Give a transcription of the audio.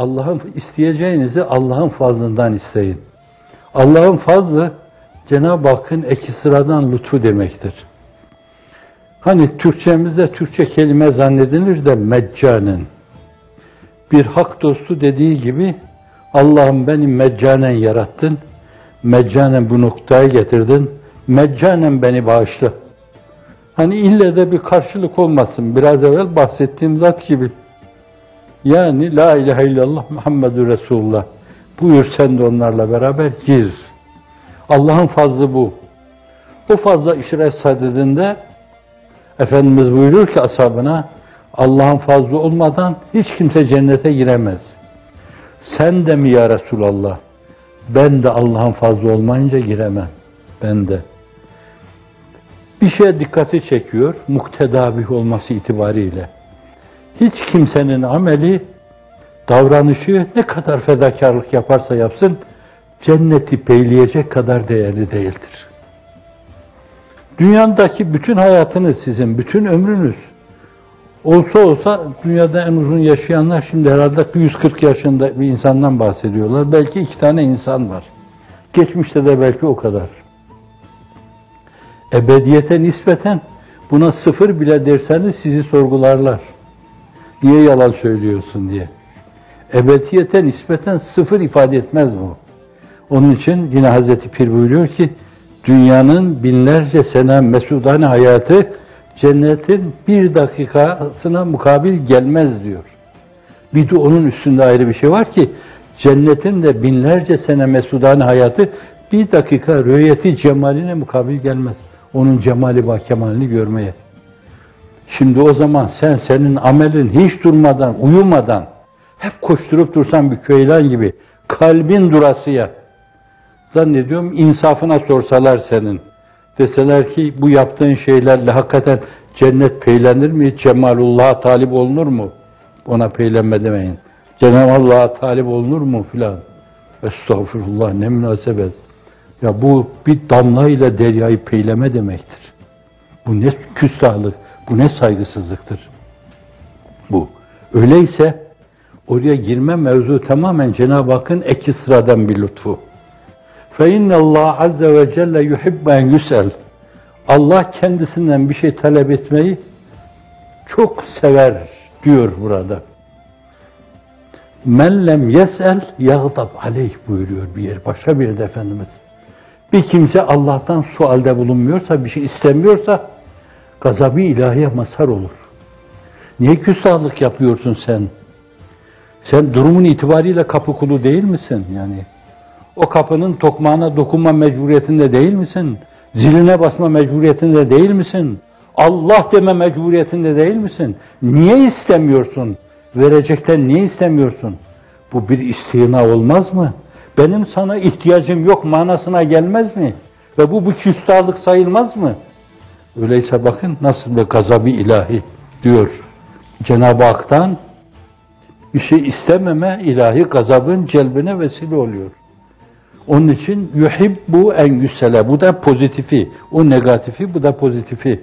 Allah'ın isteyeceğinizi Allah'ın fazlından isteyin. Allah'ın fazlı Cenab-ı Hakk'ın eki sıradan lütfu demektir. Hani Türkçemizde Türkçe kelime zannedilir de meccanen. Bir hak dostu dediği gibi Allah'ım beni meccanen yarattın. Meccanen bu noktaya getirdin. Meccanen beni bağışla. Hani ille de bir karşılık olmasın. Biraz evvel bahsettiğim zat gibi. Yani La ilahe illallah Muhammedur Resulullah. Buyur sen de onlarla beraber gir. Allah'ın fazlı bu. O fazla işret sadedinde Efendimiz buyuruyor ki ashabına Allah'ın fazlı olmadan hiç kimse cennete giremez. Sen de mi ya Resulallah? Ben de Allah'ın fazlı olmayınca giremem. Ben de. Bir şeye dikkati çekiyor, muktedabih olması itibariyle. Hiç kimsenin ameli, davranışı ne kadar fedakarlık yaparsa yapsın, cenneti peyleyecek kadar değerli değildir. Dünyadaki bütün hayatınız sizin, bütün ömrünüz olsa olsa dünyada en uzun yaşayanlar şimdi herhalde 140 yaşında bir insandan bahsediyorlar. Belki iki tane insan var. Geçmişte de belki o kadar. Ebediyete nispeten buna sıfır bile derseniz sizi sorgularlar. Niye yalan söylüyorsun diye. Ebediyete nispeten sıfır ifade etmez bu. Onun için yine Hazreti Pir buyuruyor ki dünyanın binlerce sene mesudane hayatı cennetin bir dakikasına mukabil gelmez diyor. Bir de onun üstünde ayrı bir şey var ki cennetin de binlerce sene mesudane hayatı bir dakika rüyeti cemaline mukabil gelmez. Onun cemali bak kemalini görmeye. Şimdi o zaman sen senin amelin hiç durmadan, uyumadan hep koşturup dursan bir köylan gibi kalbin durasıya zannediyorum insafına sorsalar senin. Deseler ki bu yaptığın şeylerle hakikaten cennet peylenir mi? Cemalullah'a talip olunur mu? Ona peylenme demeyin. Cenab-ı Allah'a talip olunur mu filan? Estağfurullah ne münasebet. Ya bu bir damla ile deryayı peyleme demektir. Bu ne küstahlık, bu ne saygısızlıktır. Bu. Öyleyse oraya girme mevzu tamamen Cenab-ı Hakk'ın eki sıradan bir lütfu. فَاِنَّ اللّٰهَ عَزَّ وَجَلَّ يُحِبَّ اَنْ يُسْأَلْ Allah kendisinden bir şey talep etmeyi çok sever diyor burada. Men lem yes'el yagdab aleyh buyuruyor bir yer. Başka bir de Efendimiz. Bir kimse Allah'tan sualde bulunmuyorsa, bir şey istemiyorsa gazabı ilahiye mazhar olur. Niye küstahlık yapıyorsun sen? Sen durumun itibariyle kapı kulu değil misin? Yani o kapının tokmağına dokunma mecburiyetinde değil misin? Ziline basma mecburiyetinde değil misin? Allah deme mecburiyetinde değil misin? Niye istemiyorsun? Verecekten niye istemiyorsun? Bu bir istina olmaz mı? Benim sana ihtiyacım yok manasına gelmez mi? Ve bu bir küstahlık sayılmaz mı? Öyleyse bakın nasıl bir gazabı ilahi diyor. Cenab-ı Hak'tan bir şey istememe ilahi gazabın celbine vesile oluyor. Onun için yuhibbu en yüsele. Bu da pozitifi. O negatifi, bu da pozitifi.